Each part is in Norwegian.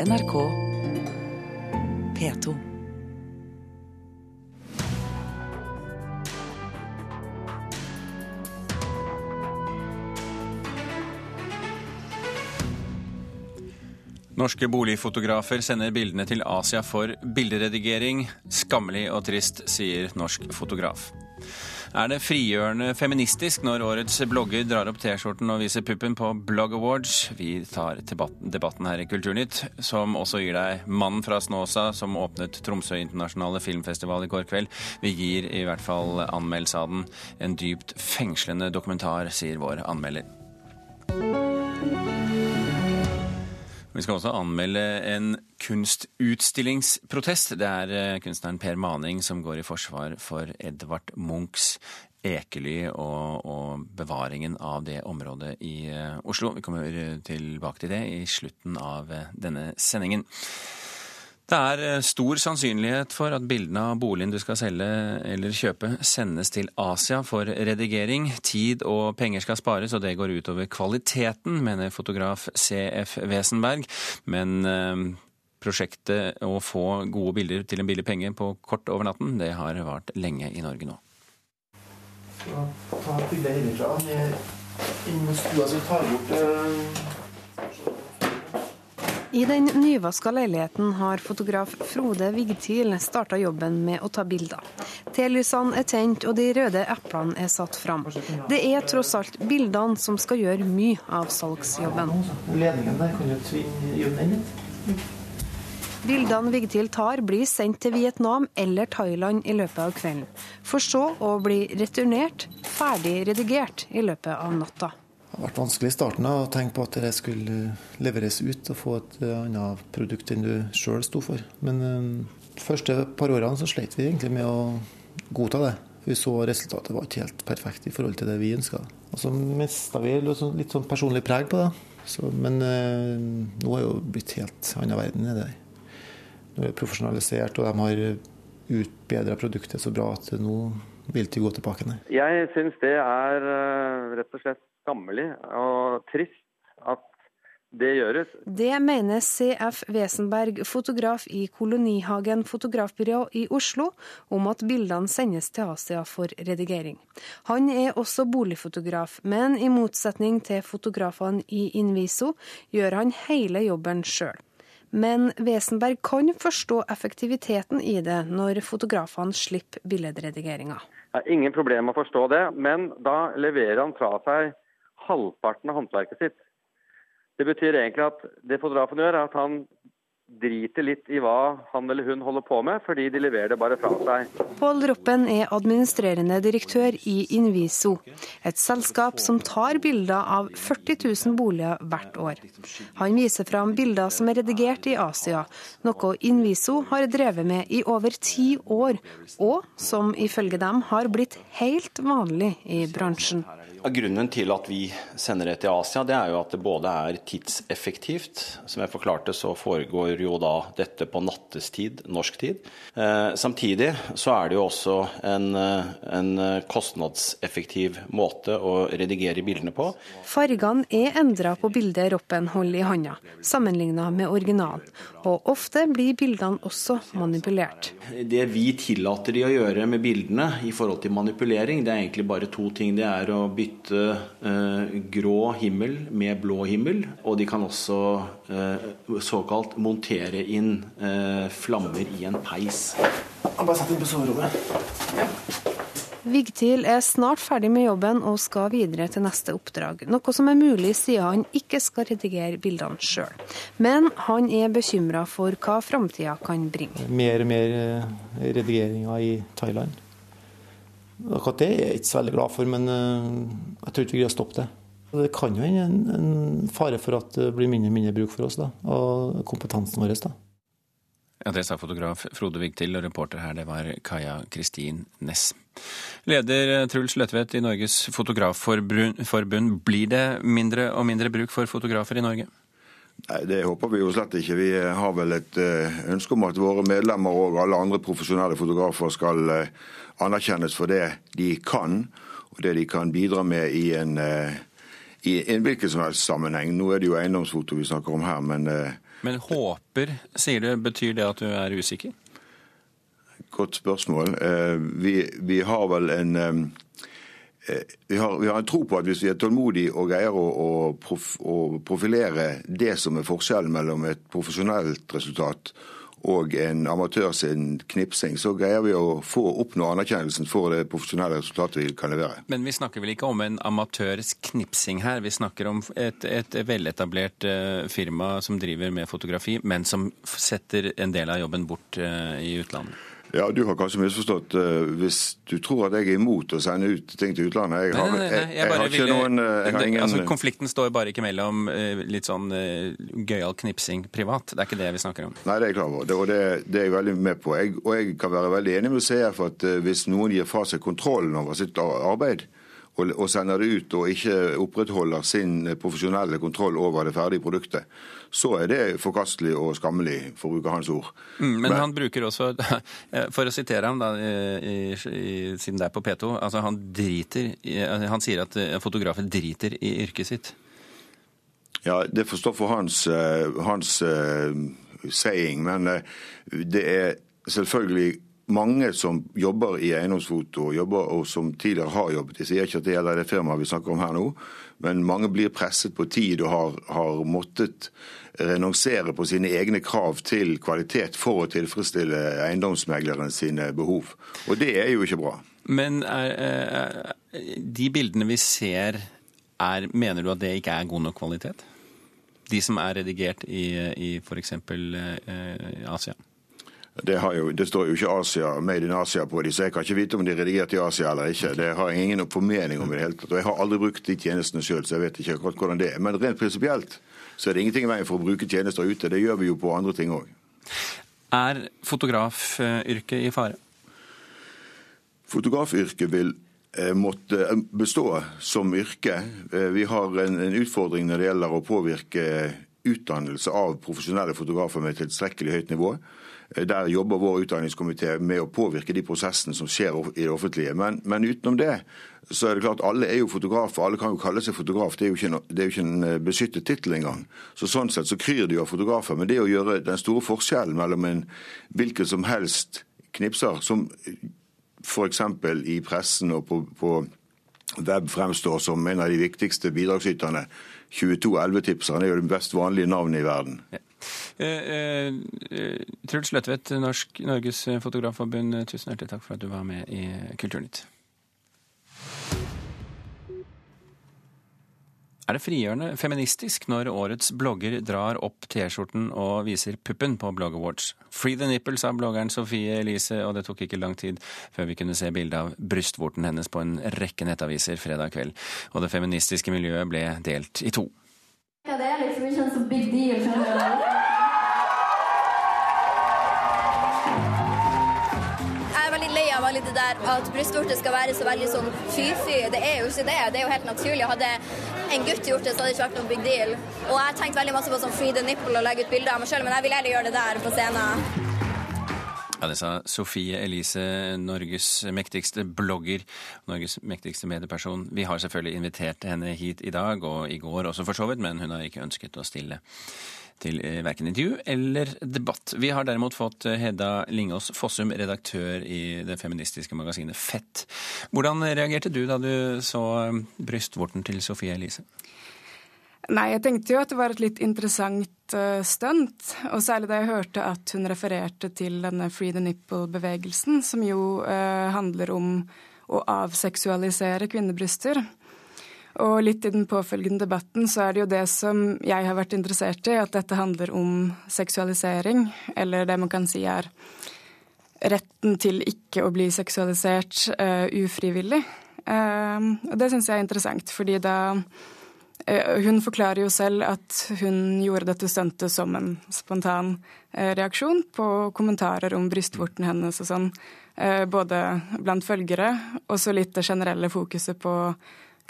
NRK P2. Norske boligfotografer sender bildene til Asia for bilderedigering. Skammelig og trist, sier norsk fotograf. Er det frigjørende feministisk når årets blogger drar opp T-skjorten og viser puppen på Blog Awards? Vi tar debatten her i Kulturnytt, som også gir deg mannen fra Snåsa som åpnet Tromsø internasjonale filmfestival i går kveld. Vi gir i hvert fall anmeldelse av den. En dypt fengslende dokumentar, sier vår anmelder. Vi skal også anmelde en kunstutstillingsprotest. Det er eh, kunstneren Per Maning som går i forsvar for Edvard Munchs Ekely og, og, bevaringen av det området i eh, Oslo. Vi kommer tilbake til det i slutten av eh, denne sendingen. Det er eh, stor sannsynlighet for at bildene av boligen du skal selge eller kjøpe, sendes til Asia for redigering. Tid og penger skal spares, og det går utover kvaliteten, mener fotograf CF Wesenberg. Men eh, prosjektet å få gode bilder til en billig penge på kort over natten, det har vart lenge i Norge nå. Ta bildet hjemmefra. Inn mot stua, så tar bort eh, i den nyvaska leiligheten har fotograf Frode Vigtil starta jobben med å ta bilder. Telysene er tent og de røde eplene er satt fram. Det er tross alt bildene som skal gjøre mye av salgsjobben. Bildene Vigtil tar, blir sendt til Vietnam eller Thailand i løpet av kvelden. For så å bli returnert, ferdig redigert, i løpet av natta. Det har vært vanskelig i starten å tenke på at det skulle leveres ut og få et eh, annet produkt enn du sjøl sto for. Men de eh, første par årene så slet vi egentlig med å godta det. Vi så resultatet var ikke helt perfekt i forhold til det vi ønska. Og så mista vi litt sånn personlig preg på det. Så, men eh, nå er det jo blitt helt annen verden nedi der. Er profesjonalisert, og de har utbedra produktet så bra at nå vil de gå tilbake. Ned. Jeg syns det er rett og slett skammelig og trist at det gjøres. Det mener CF Wesenberg, fotograf i Kolonihagen fotografbyrå i Oslo, om at bildene sendes til Asia for redigering. Han er også boligfotograf, men i motsetning til fotografene i Inviso, gjør han hele jobben sjøl. Men Wesenberg kan forstå effektiviteten i det når fotografene slipper billedredigeringa. Er ingen problem å forstå det, men da leverer han fra seg halvparten av håndverket sitt. Det betyr egentlig at det fotografen gjør, er at han driter litt i hva han eller hun holder på med, fordi de leverer det bare fra seg. Pål Roppen er administrerende direktør i Inviso, et selskap som tar bilder av 40 000 boliger hvert år. Han viser fram bilder som er redigert i Asia, noe Inviso har drevet med i over ti år, og som ifølge dem har blitt helt vanlig i bransjen. Grunnen til at vi sender det til Asia, det er jo at det både er tidseffektivt. Som jeg forklarte, så foregår jo da dette på nattestid, norsk tid. Eh, samtidig så er det jo også en, eh, en, kostnadseffektiv måte å redigere bildene på. Fargene er endra på bildet Roppen holder i handa, sammenligna med originalen. Og ofte blir bildene også manipulert. Det vi tillater de å gjøre med bildene i forhold til manipulering, det er egentlig bare to ting. Det er å bytte bytte eh, grå himmel med blå himmel. Og de kan også eh, såkalt montere inn eh, flammer i en peis. Bare sett inn på soverommet. Ja. Vigtil er snart ferdig med jobben og skal videre til neste oppdrag. Noe som er mulig siden han ikke skal redigere bildene sjøl. Men han er bekymra for hva framtida kan bringe. Mer og mer redigeringer i Thailand. Akkurat det er jeg ikke så veldig glad for, men eh, jeg tror ikke vi greier å stoppe det. Det kan jo være en, en, fare for at det blir mindre og mindre bruk for oss, da, og kompetansen vår. da. Ja, Det sa fotograf Frode Vigtil, og reporter her det var Kaja Kristin Næss. Leder Truls Løtvedt i Norges Fotografforbund, blir det mindre og mindre bruk for fotografer i Norge? Nei, Det håper vi jo slett ikke. Vi har vel et eh, ønske om at våre medlemmer og alle andre profesjonelle fotografer skal eh, anerkjennes for det de kan, og det de kan bidra med i en, eh, i en hvilken som helst sammenheng. Nå er det jo eiendomsfoto vi snakker om her, men Men håper, sier du. Betyr det at du er usikker? Godt spørsmål. Vi, vi har vel en vi har, vi har, en tro på at hvis vi er tålmodige og greier å, å, prof, å, profilere det som er forskjellen mellom et profesjonelt resultat og en amatør sin knipsing, så greier vi å få oppnå anerkjennelsen for det profesjonelle resultatet vi kan levere. Men vi snakker vel ikke om en amatørs knipsing her? Vi snakker om et, et veletablert uh, firma som driver med fotografi, men som setter en del av jobben bort uh, i utlandet? Ja, Du har kanskje misforstått uh, hvis du tror at jeg er imot å sende ut ting til utlandet. Jeg har, nei, nei, nei, jeg, jeg har ikke ville, noen uh, det, ingen... altså, Konflikten står bare ikke mellom uh, litt sånn gøyal knipsing privat. Det er ikke det vi snakker om. Nei, det er jeg klar over, det, og det, det, er jeg veldig med på. Jeg, og jeg kan være veldig enig med CF at hvis noen gir fra seg kontrollen over sitt arbeid, og, sender det ut og ikke opprettholder sin profesjonelle kontroll over det ferdige produktet, så er det forkastelig og skammelig, for å bruke hans ord. Mm, men, men, han bruker også, for å sitere ham da, i, i, siden det er på P2, altså han driter Han sier at fotografen driter i yrket sitt. Ja, det får stå for hans, eh, hans uh, saying, men det er selvfølgelig mange som jobber i eiendomsfoto, jobber, og som tidligere har jobbet. Jeg sier ikke at det gjelder det firmaet vi snakker om her nå, men mange blir presset på tid og har, har måttet renonsere på sine egne krav til kvalitet for å tilfredsstille eiendomsmegleren sine behov. Og det er jo ikke bra. Men er, er, de bildene vi ser, er, mener du at det ikke er god nok kvalitet? De som er redigert i, i f.eks. Eh, Asia? Det, jo, det, står jo ikke Asia, Made in Asia på de, så jeg kan ikke vite om de er redigert i Asia eller ikke. Det har jeg ingen formening om i det hele tatt. Og jeg har aldri brukt de tjenestene sjøl, så jeg vet ikke akkurat hvordan det er. Men rent prinsipielt så er det ingenting i veien for å bruke tjenester ute. Det gjør vi jo på andre ting òg. Er fotografyrket i fare? Fotografyrket vil eh, måtte eh, bestå som yrke. Eh, vi har en, en utfordring når det gjelder å påvirke utdannelse av profesjonelle fotografer med tilstrekkelig høyt nivå. Der jobber vår utdanningskomité med å påvirke de prosessene som skjer i det offentlige. Men, men, utenom det så er det klart alle er jo fotografer. Alle kan jo kalle seg fotograf. Det er jo ikke, en, er jo ikke en eh, beskyttet tittel engang. Så Sånn sett så kryr det jo av fotografer. Men det å gjøre den store forskjellen mellom en hvilken som helst knipser, som f.eks. i pressen og på, på web fremstår som en av de viktigste bidragsyterne 22 11-tipsere er jo det best vanlige navnet i verden. Eh, eh, Truls Løtvedt, Norges Fotografforbund, tusen hjertelig takk for at du var med i Kulturnytt. Er det frigjørende feministisk når årets blogger drar opp T-skjorten og viser puppen på Blog Awards? Free the nipple, sa bloggeren Sofie Elise, og det tok ikke lang tid før vi kunne se bilde av brystvorten hennes på en rekke nettaviser fredag kveld. Og det feministiske miljøet ble delt i to. Ja, det er liksom ikke en så big deal. Det der at brystvorte skal være så veldig sånn fy-fy. Det er jo ikke det. Det er jo helt naturlig. Hadde en gutt gjort det, så hadde det ikke vært noen big deal. Og jeg har tenkt veldig masse på sånn free the nipple og legge ut bilder av meg sjøl, men jeg vil heller gjøre det der på scenen. Ja, Det sa Sofie Elise, Norges mektigste blogger, Norges mektigste medieperson. Vi har selvfølgelig invitert henne hit i dag, og i går også for så vidt, men hun har ikke ønsket å stille til eh, verken intervju eller debatt. Vi har derimot fått eh, Hedda Lingås Fossum, redaktør i det feministiske magasinet Fett. Hvordan reagerte du da du så eh, brystvorten til Sofie Elise? Nei, jeg tenkte jo at det var et litt interessant uh, stunt. Og særlig da jeg hørte at hun refererte til denne Free the Nipple-bevegelsen, som jo uh, handler om å avseksualisere kvinnebryster. Og litt i den påfølgende debatten så er det jo det som jeg har vært interessert i, at dette handler om seksualisering, eller det man kan si er retten til ikke å bli seksualisert uh, ufrivillig. Uh, og det syns jeg er interessant, fordi da uh, Hun forklarer jo selv at hun gjorde dette stuntet som en spontan reaksjon på kommentarer om brystvorten hennes og sånn, både blant følgere, og så litt det generelle fokuset på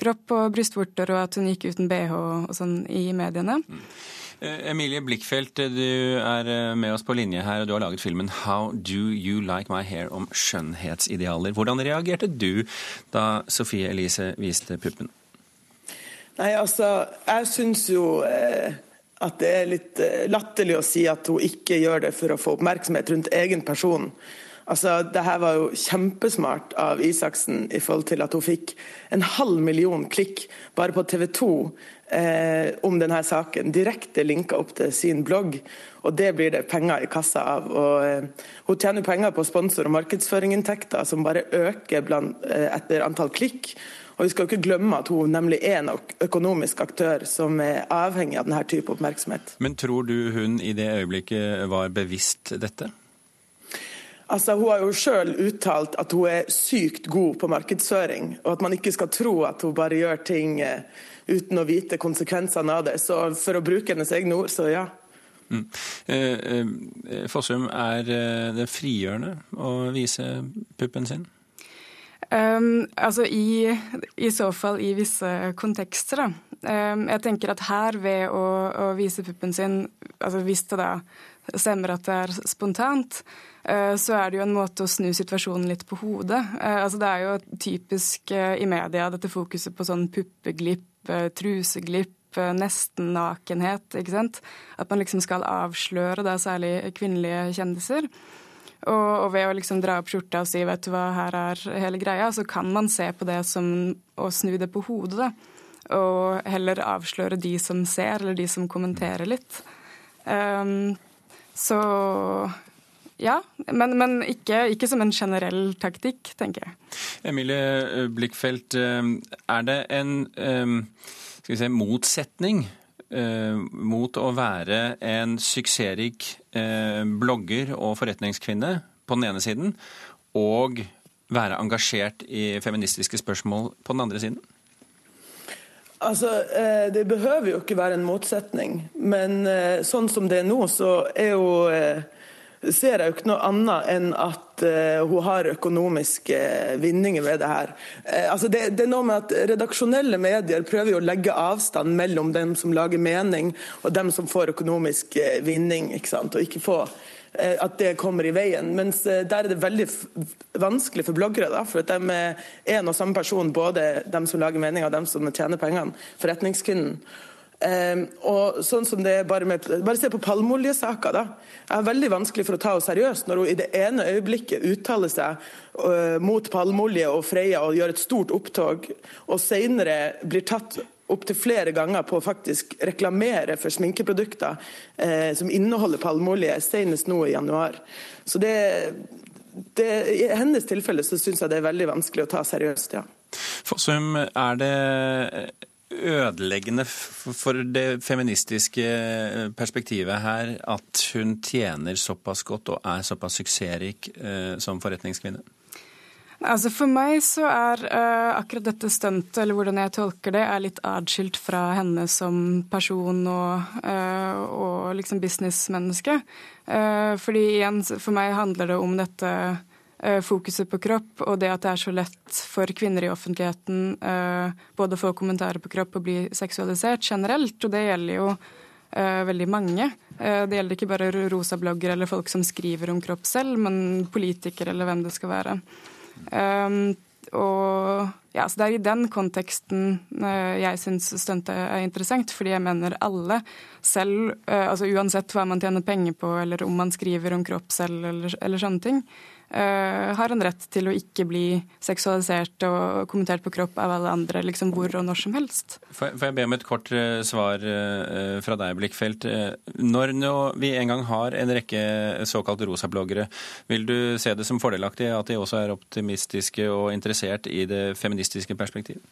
kropp og brystvorter, og at hun gikk uten bh og sånn i mediene. Mm. Emilie Blikkfeldt, du er eh, med oss på linje her, og du har laget filmen 'How Do You Like My Hair' om skjønnhetsidealer. Hvordan reagerte du da Sofie Elise viste puppen? Nei, altså, jeg syns jo eh, at det er litt eh, latterlig å si at hun ikke gjør det for å få oppmerksomhet rundt egen person. Altså, det her var jo kjempesmart av Isaksen i forhold til at hun fikk en halv million klikk bare på TV 2 eh, om denne saken. Direkte linka opp til sin blogg, og det blir det penger i kassa av. Og, eh, hun tjener penger på sponsor- og markedsføringinntekter, som bare øker blant, eh, etter antall klikk. Og vi skal ikke glemme at hun nemlig er en økonomisk aktør som er avhengig av denne type oppmerksomhet. Men tror du hun i det øyeblikket var bevisst dette? Altså, Hun har jo sjøl uttalt at hun er sykt god på markedsføring, og at man ikke skal tro at hun bare gjør ting eh, uten å vite konsekvensene av det. Så for å bruke hennes egne ord, så ja. Mm. Eh, eh, Fossum, er det frigjørende å vise puppen sin? Um, altså i, i, så fall i visse kontekster, da. Um, jeg tenker at her ved å, å, vise puppen sin, altså hvis det da stemmer at det er spontant, uh, så er det jo en måte å snu situasjonen litt på hodet. Uh, altså det er jo typisk uh, i media dette fokuset på sånn puppeglipp, truseglipp, nesten nakenhet, ikke sant. At man liksom skal avsløre da særlig kvinnelige kjendiser. Og, ved å liksom dra opp skjorta og si vet du hva, her er hele greia, så kan man se på det som å snu det på hodet. da. Og heller avsløre de som ser, eller de som kommenterer litt. Um, så ja, men, men ikke, ikke, som en generell taktikk, tenker jeg. Emilie Blikkfelt, eh, er det en eh, si, motsetning Eh, mot å være en suksessrik blogger og forretningskvinne på den ene siden, og være engasjert i feministiske spørsmål på den andre siden? Altså, eh, Det behøver jo ikke være en motsetning, men sånn som det er nå, så er jo ser jeg jo ikke noe annet enn at uh, hun har økonomiske vinninger ved det her. Uh, altså det, det, er noe med at Redaksjonelle medier prøver jo å legge avstand mellom dem som lager mening, og dem som får økonomisk uh, vinning. ikke sant? Og ikke få at det kommer i veien. Mens der er det veldig vanskelig for bloggere. da, For at de er en og samme person, både dem som lager meninger og dem som tjener pengene. Forretningskvinnen. Um, og sånn som det er Bare, med, bare se på palmeoljesaka. da. Det er veldig vanskelig for å ta henne seriøst når hun i det ene øyeblikket uttaler seg uh, mot palmeolje og Freia og gjør et stort opptog, og senere blir tatt opptil flere ganger på å faktisk reklamere for sminkeprodukter eh, som inneholder palmeolje, senest nå i januar. Så det, det, I hennes tilfelle så syns jeg det er veldig vanskelig å ta seriøst, ja. Fossum, er det ødeleggende for det feministiske perspektivet her at hun tjener såpass godt og er såpass suksessrik eh, som forretningskvinne? Altså For meg så er uh, akkurat dette stuntet, eller hvordan jeg tolker det, er litt adskilt fra henne som person og, uh, og liksom businessmenneske. Uh, fordi igjen, for meg handler det om dette fokuset på kropp og det at det er så lett for kvinner i offentligheten både å få kommentarer på kropp og bli seksualisert generelt. Og det gjelder jo veldig mange. Det gjelder ikke bare rosa-blogger eller folk som skriver om kropp selv, men politikere eller hvem det skal være. Og ja, så Det er i den konteksten jeg syns stuntet er interessant, fordi jeg mener alle selv, altså uansett hva man tjener penger på, eller om man skriver om kropp selv eller, eller sånne ting, har en rett til å ikke bli seksualisert og kommentert på kropp av alle andre, liksom hvor og når som helst. Får jeg be om et kort uh, svar uh, fra deg, Blikkfelt. Når vi en gang har en rekke såkalt rosabloggere, vil du se det som fordelaktig at de også er optimistiske og interessert i det feministiske perspektivet?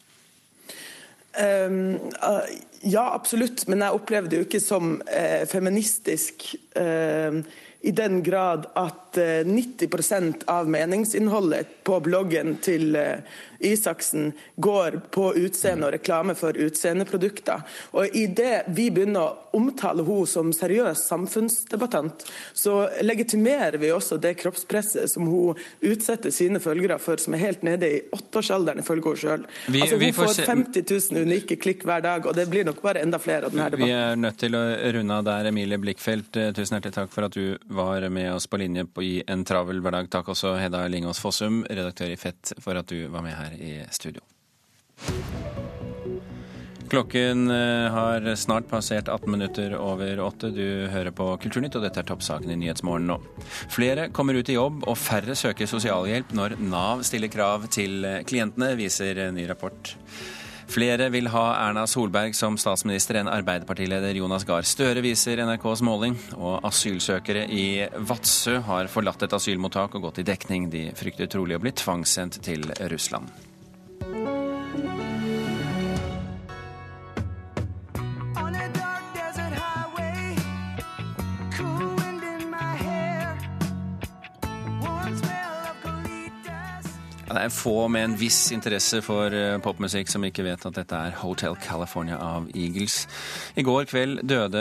Um, uh, ja, absolutt. Men jeg opplever det jo ikke som uh, feministisk. Uh, i den grad at 90 eh, av meningsinnholdet på bloggen til eh, Isaksen går på utseende og reklame for utseendeprodukter. Og Idet vi begynner å omtale henne som seriøs samfunnsdebattant, så legitimerer vi også det kroppspresset som hun utsetter sine følgere for, som er helt nede i åtteårsalderen, ifølge henne sjøl. Altså, hun får, får 50 000 unike klikk hver dag, og det blir nok bare enda flere av denne debatten. Vi er nødt til å runde av der, Emilie Blikkfelt. Tusen hjertelig takk for at du var med oss på linje i en travel hverdag. Takk også Hedda Lingås Fossum, redaktør i Fett, for at du var med her i studio. Klokken eh, har snart passert 18 minutter over åtte. Du hører på Kulturnytt, og dette er toppsaken i Nyhetsmorgen nå. Flere kommer ut i jobb, og færre søker sosialhjelp når Nav stiller krav til eh, klientene, viser ny rapport. Flere vil ha Erna Solberg som statsminister enn Arbeiderpartileder Jonas Gahr Støre, viser NRKs måling. Og asylsøkere i Vadsø har forlatt et asylmottak og gått i dekning. De frykter trolig å bli tvangssendt til Russland. Det er få med en viss interesse for eh, popmusikk som ikke vet at dette er Hotel California av Eagles. I går kveld døde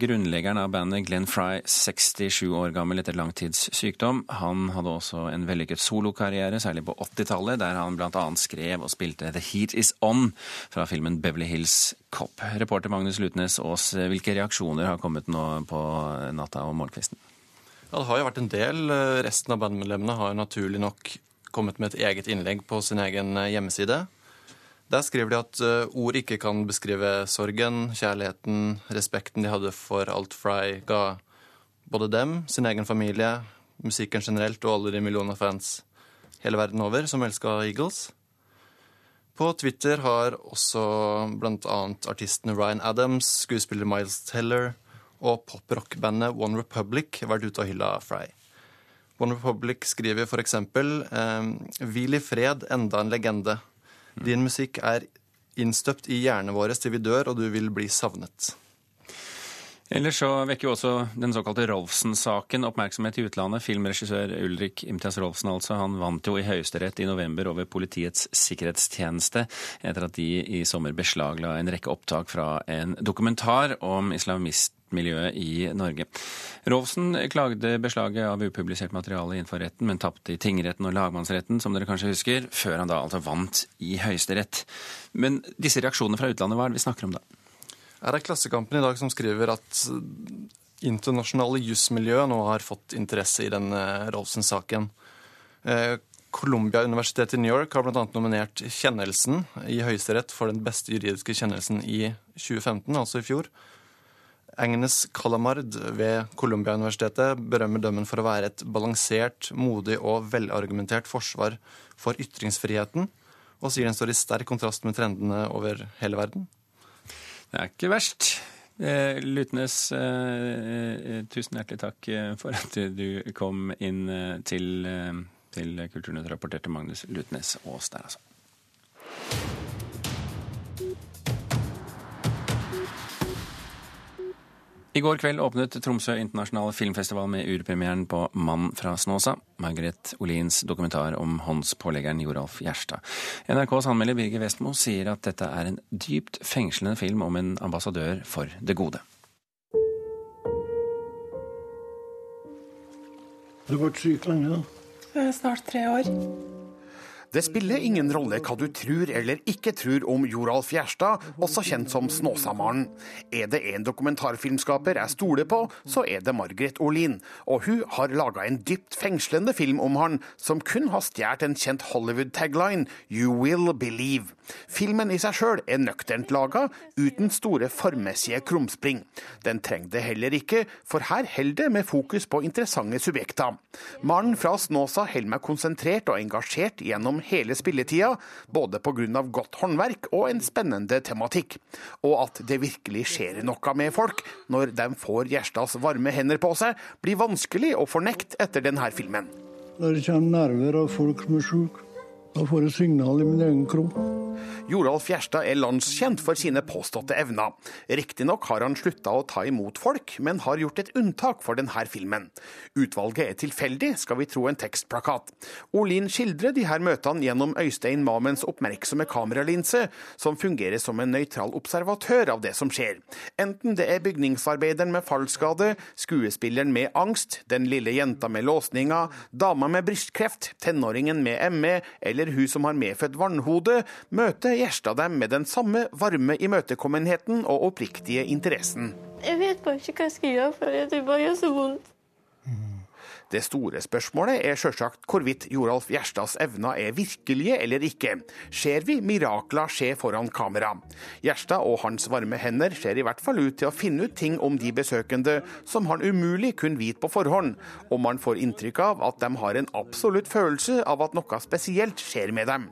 grunnleggeren av bandet Glenn Fry, 67 år gammel etter langtidssykdom. Han hadde også en vellykket solokarriere, særlig på 80-tallet, der han bl.a. skrev og spilte The Heat Is On fra filmen Beverly Hills Cop. Reporter Magnus Lutnes Aas, hvilke reaksjoner har kommet nå på natta og morgenkvisten? Ja, det har jo vært en del. Resten av bandmedlemmene har naturlig nok kommet med et eget innlegg på sin egen eh, hjemmeside. Der skriver de at eh, ord ikke kan beskrive sorgen, kjærligheten, respekten de hadde for alt Fry ga både dem, sin egen familie, musikken generelt og alle de millioner fans hele verden over som elska Eagles. På Twitter har også bl.a. artistene Ryan Adams, skuespiller Miles Teller og poprockbandet One Republic vært ute og hylla Fry. One Republic skriver f.eks.: eh, Hvil i fred, enda en legende. Din musikk er innstøpt i hjernen vår til vi dør, og du vil bli savnet. Ellers så vekker jo også den såkalte Rolfsen-saken oppmerksomhet i utlandet. Filmregissør Ulrik Imtias Rolfsen altså, han vant jo i Høyesterett i november over Politiets sikkerhetstjeneste etter at de i sommer beslagla en rekke opptak fra en dokumentar om islamistmiljøet i Norge. Rolfsen klagde beslaget av upublisert materiale innenfor retten, men tapte i tingretten og lagmannsretten, som dere kanskje husker, før han da altså vant i Høyesterett. Men disse reaksjonene fra utlandet, hva er det vi snakker om da? Er det Klassekampen i dag som skriver at internasjonale jusmiljø nå har fått interesse i denne Rolfsen-saken. Eh, Columbia-universitetet i New York har bl.a. nominert kjennelsen i Høyesterett for den beste juridiske kjennelsen i 2015, altså i fjor. Agnes Calamard ved Columbia-universitetet berømmer dømmen for å være et balansert, modig og velargumentert forsvar for ytringsfriheten, og sier den står i sterk kontrast med trendene over hele verden. Det er ikke verst. Eh, Lutnes, eh, tusen hjertelig takk eh, for at du kom inn til, til Kulturnytt, rapporterte Magnus Lutnes Aas der, altså. I går kveld åpnet Tromsø internasjonale filmfestival med urpremieren på 'Mann fra Snåsa', Margaret Olins dokumentar om håndspåleggeren Joralf Gjerstad. NRKs anmelder Birger Vestmo sier at dette er en dypt fengslende film om en ambassadør for det gode. Du har vært syk lenge, da? Snart tre år. Det spiller ingen rolle hva du tror eller ikke tror om Joralf Gjerstad, også kjent som Snåsamannen. Er det en dokumentarfilmskaper jeg stoler på, så er det Margaret Olin. Og hun har laga en dypt fengslende film om han, som kun har stjålet en kjent Hollywood-tagline, You Will Believe. Filmen i seg sjøl er nøkternt laga, uten store formmessige krumspring. Den trenger det heller ikke, for her holder det med fokus på interessante subjekter. Mannen fra Snåsa holder meg konsentrert og engasjert gjennom hele spilletida, både pga. godt håndverk og en spennende tematikk. Og at det virkelig skjer noe med folk når de får Gjerstads varme hender på seg, blir vanskelig å fornekte etter denne filmen. Når det kommer nerver av folk som er sjuke. Da får jeg signal i min egen kropp. Joralf Gjerstad er landskjent for sine påståtte evner. Riktignok har han slutta å ta imot folk, men har gjort et unntak for denne filmen. Utvalget er tilfeldig, skal vi tro en tekstplakat. Olin skildrer de her møtene gjennom Øystein Mamens oppmerksomme kameralinse, som fungerer som en nøytral observatør av det som skjer. Enten det er bygningsarbeideren med fallskade, skuespilleren med angst, den lille jenta med låsninga, dama med brystkreft, tenåringen med ME eller eller hun som har medfødt vannhode, møter gjesta dem med den samme varme imøtekommenheten og oppriktige interessen. Jeg vet bare ikke hva jeg skal gjøre for. Det bare gjør så vondt. Det store spørsmålet er sjølsagt hvorvidt Joralf Gjerstads evner er virkelige eller ikke. Ser vi mirakler skje foran kamera? Gjerstad og hans varme hender ser i hvert fall ut til å finne ut ting om de besøkende som han umulig kunne vite på forhånd, og man får inntrykk av at de har en absolutt følelse av at noe spesielt skjer med dem.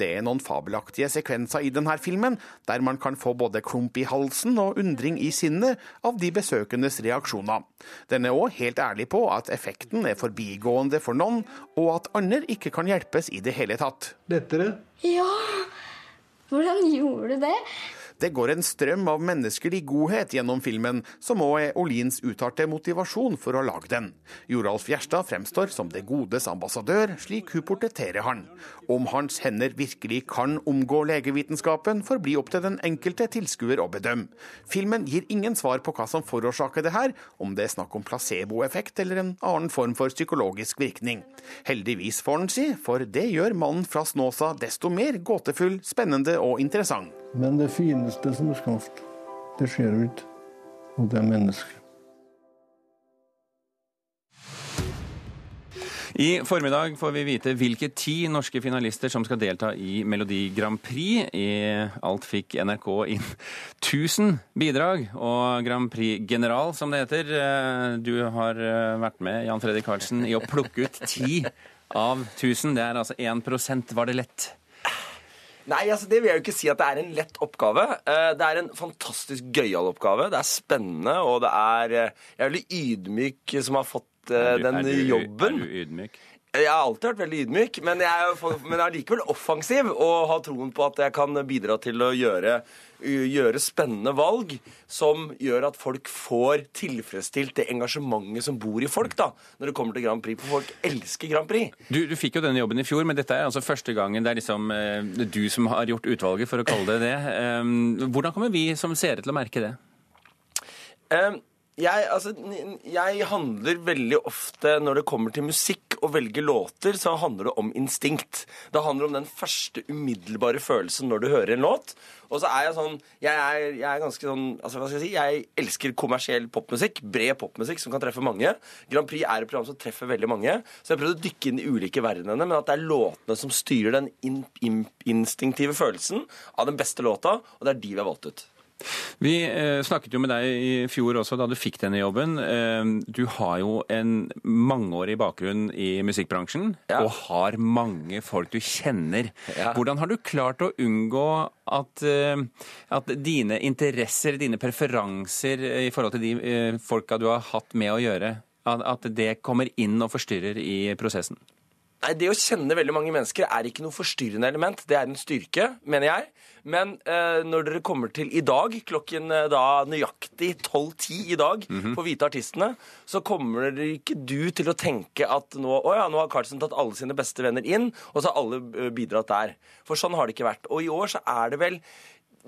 Det er noen fabelaktige sekvenser i denne filmen der man kan få både klump i halsen og undring i sinnet av de besøkendes reaksjoner. Den er òg helt ærlig på at effekten er forbigående for noen, og at andre ikke kan hjelpes i det hele tatt. Lettere? Ja! Hvordan gjorde du det? Det går en strøm av menneskelig godhet gjennom filmen, som òg er Olins uttalte motivasjon for å lage den. Joralf Gjerstad fremstår som det godes ambassadør, slik hun portretterer han. Om hans hender virkelig kan omgå legevitenskapen, får bli opp til den enkelte tilskuer å bedømme. Filmen gir ingen svar på hva som forårsaker det her, om det er snakk om placeboeffekt eller en annen form for psykologisk virkning. Heldigvis, får han si, for det gjør mannen fra Snåsa desto mer gåtefull, spennende og interessant. Men det fineste som er skapt, det ser ut. Og det er mennesket. I formiddag får vi vite hvilke ti norske finalister som skal delta i Melodi Grand Prix. I alt fikk NRK inn 1000 bidrag. Og Grand Prix-general, som det heter, eh, du har eh, vært med, Jan Fredrik Karlsen, i å plukke ut ti av 1000. Det er altså 1% Var det lett? Nei, altså det vil jeg jo ikke si at det er en lett oppgave. Eh, Det er en fantastisk gøyal oppgave. Det er spennende, og det er eh, Jeg er veldig ydmyk som har fått eh, du- den er du- jobben. Er du ydmyk? Jeg har alltid vært veldig ydmyk, men jeg er, men jeg er likevel offensiv og har troen på at jeg kan bidra til å gjøre, gjøre spennende valg som gjør at folk får tilfredsstilt det engasjementet som bor i folk da, når det kommer til Grand Prix. For folk elsker Grand Prix. Du, du fikk jo denne jobben i fjor, men dette er altså første gangen det er liksom eh, du som har gjort utvalget, for å kalle det det. Eh, Hvordan kommer vi som seere til å merke det? Ehm, jeg, altså, jeg handler veldig ofte når det kommer til musikk og velge låter, så handler det om instinkt. Det handler om den første umiddelbare følelsen når du hører en låt. Og så er jeg sånn Jeg er, jeg er ganske sånn altså, hva skal jeg si? Jeg elsker kommersiell popmusikk. Bred popmusikk som kan treffe mange. Grand Prix er et program som treffer veldig mange. Så jeg har prøvd å dykke inn i ulike verdenene, men at det er låtene som styrer den in, in, instinktive følelsen av den beste låta, og det er de vi har valgt ut. Vi eh, snakket jo med deg i fjor også, da du fikk denne jobben. Eh, du har jo en mangeårig bakgrunn i musikkbransjen, og har mange folk du kjenner. Ja. Hvordan har du klart å unngå at, eh, at dine interesser, dine preferanser i forhold til de folka du har hatt med å gjøre, at det kommer inn og forstyrrer i prosessen? Nei, Det å kjenne veldig mange mennesker er ikke noe forstyrrende element. Det er en styrke, mener jeg. Men eh, når dere kommer til i dag, klokken eh, da nøyaktig 12.10 i dag, på Hvite artistene, så kommer ikke du til å tenke at nå, å ja, nå har Carlsen tatt alle sine beste venner inn, og så har alle eh, bidratt der. For sånn har det ikke vært. Og i år så er det vel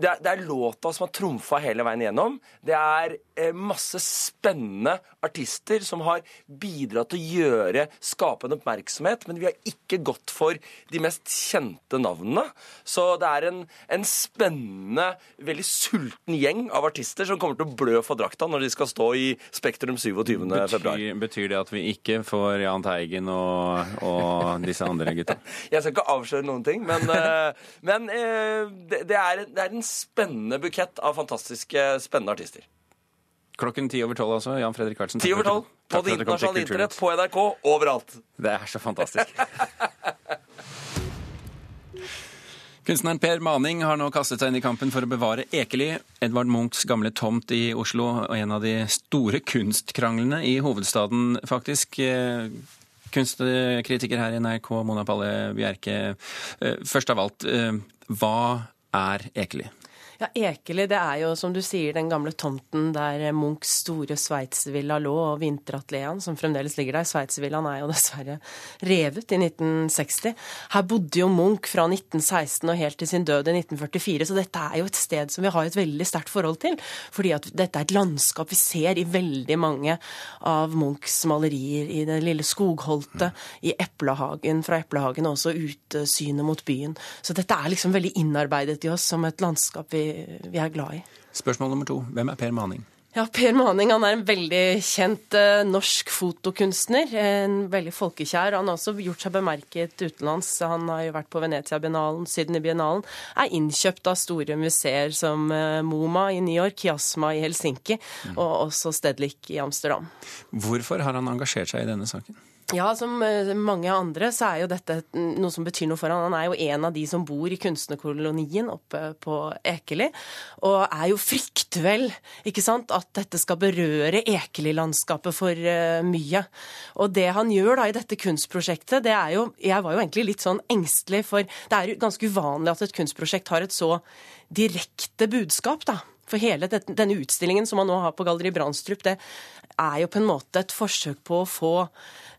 det er, det er låta som har trumfa hele veien igjennom. Det er masse spennende artister som har bidratt til å gjøre, skapende oppmerksomhet, men vi har ikke gått for de mest kjente navnene. Så det er en, en spennende, veldig sulten gjeng av artister som kommer til å blø for drakta når de skal stå i Spektrum 27. februar. Betyr, det at vi ikke får Jahn Teigen og, og disse andre gutta? Jeg skal ikke avsløre noen ting, men, eh, men eh, det, det, er, det er en spennende bukett av fantastiske, spennende artister. Klokken ti over tolv, altså. Jan Fredrik Karlsen. Ti over tolv på det internasjonale internett, på NRK, overalt. Det er så fantastisk. Kunstneren Per Maning har nå kastet seg inn i kampen for å bevare Ekely, Edvard Munchs gamle tomt i Oslo, og en av de store kunstkranglene i hovedstaden, faktisk. Eh, Kunstkritiker her i NRK, Mona Palle Bjerke. Eh, Først av alt, eh, hva er Ekely? Ja, Ekeli det er jo, som du sier, den gamle tomten der Munchs store sveitservilla lå, og Vinteratelieren, som fremdeles ligger der. Sveitservillaen er jo dessverre revet i 1960. Her bodde jo Munch fra 1916 og helt til sin død i 1944, så dette er jo et sted som vi har et veldig sterkt forhold til. Fordi at dette er et landskap vi ser i veldig mange av Munchs malerier. I det lille skogholtet, i Eplehagen, fra Eplehagen, og også utsynet mot byen. Så dette er liksom veldig innarbeidet i oss som et landskap vi vi er glad i. Spørsmål nummer to. Hvem er Per Maning? Ja, Per Maning han er en veldig kjent uh, norsk fotokunstner. En veldig folkekjær. Han har også gjort seg bemerket utenlands. Han har jo vært på Venezia-biennalen, Sydney-biennalen. Er innkjøpt av store museer som uh, MoMA i New York, Kiasma i Helsinki mm. og også Stedlik i Amsterdam. Hvorfor har han engasjert seg i denne saken? Ja, som eh, mange andre så er jo dette noe som betyr noe for han. Han er jo en av de som bor i kunstnerkolonien oppe på Ekeli, og er jo fryktvel, ikke sant, at dette skal berøre Ekeli-landskapet for uh, mye. Og det han gjør da i dette kunstprosjektet, det er jo Jeg var jo egentlig litt sånn engstelig, for det er jo ganske uvanlig at et kunstprosjekt har et så direkte budskap, da. For hele denne utstillingen som man nå har på Galleri Brandstrup, det er jo på en måte et forsøk på å få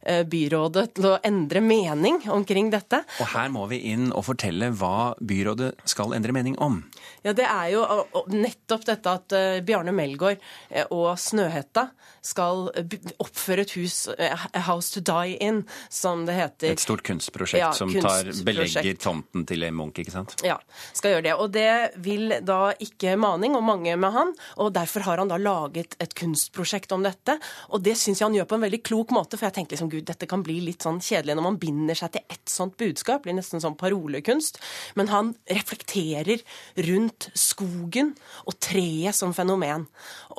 Eh, byrådet til å endre mening omkring dette. Og her må vi inn og fortelle hva byrådet skal endre mening om. Ja, Det er jo nettopp dette at eh, Bjarne Melgaard eh, og Snøhetta skal oppføre et hus, A House to Die In, som det heter. Et stort kunstprosjekt ja, som tar, belegger tomten til en Munch, ikke sant? Ja, skal gjøre det. Og det vil da ikke Maning, og mange med han, og derfor har han da laget et kunstprosjekt om dette. Og det syns jeg han gjør på en veldig klok måte, for jeg tenker liksom gud, dette kan bli litt sånn kjedelig når man binder seg til ett sånt budskap. blir nesten sånn parolekunst. Men han reflekterer rundt skogen og treet som fenomen.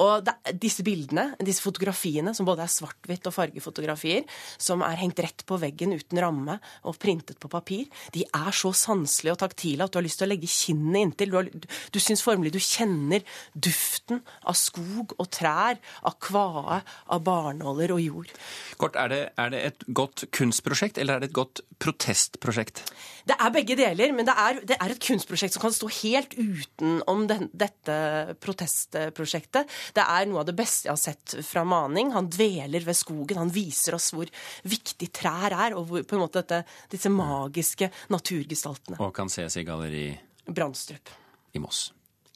Og det, disse bildene, disse fotografiene, som både er svart-hvitt og fargefotografier, som er hengt rett på veggen uten ramme og printet på papir, de er så sanselige og taktile at du har lyst til å legge kinnet inntil. Du, har, du syns formelig du kjenner duften av skog og trær, av kvae, av barnåler og jord. Kort, er det, er det et godt kunstprosjekt, eller er det et godt protestprosjekt? Det er begge deler, men det er, det er et kunstprosjekt som kan stå helt utenom den, dette protestprosjektet. Det er noe av det beste jeg har sett fra Maning. Han dveler ved skogen. Han viser oss hvor viktig trær er, og hvor, på en måte dette, disse magiske naturgestaltene. Og kan ses i galleri Brandstrup. I Moss.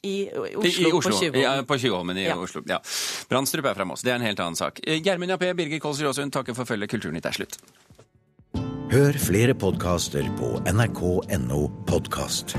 I, Oslo, I, Oslo, på Tjuvholmen. Ja, på Tjuvholmen i ja. Oslo. Ja. Brandstrup er fra Moss. Det er en helt annen sak. Eh, Gjermund Jappé, Birger Kolsrud Aasund takker for følget. Kulturnytt er slutt. Hør flere podkaster på nrk.no podkast.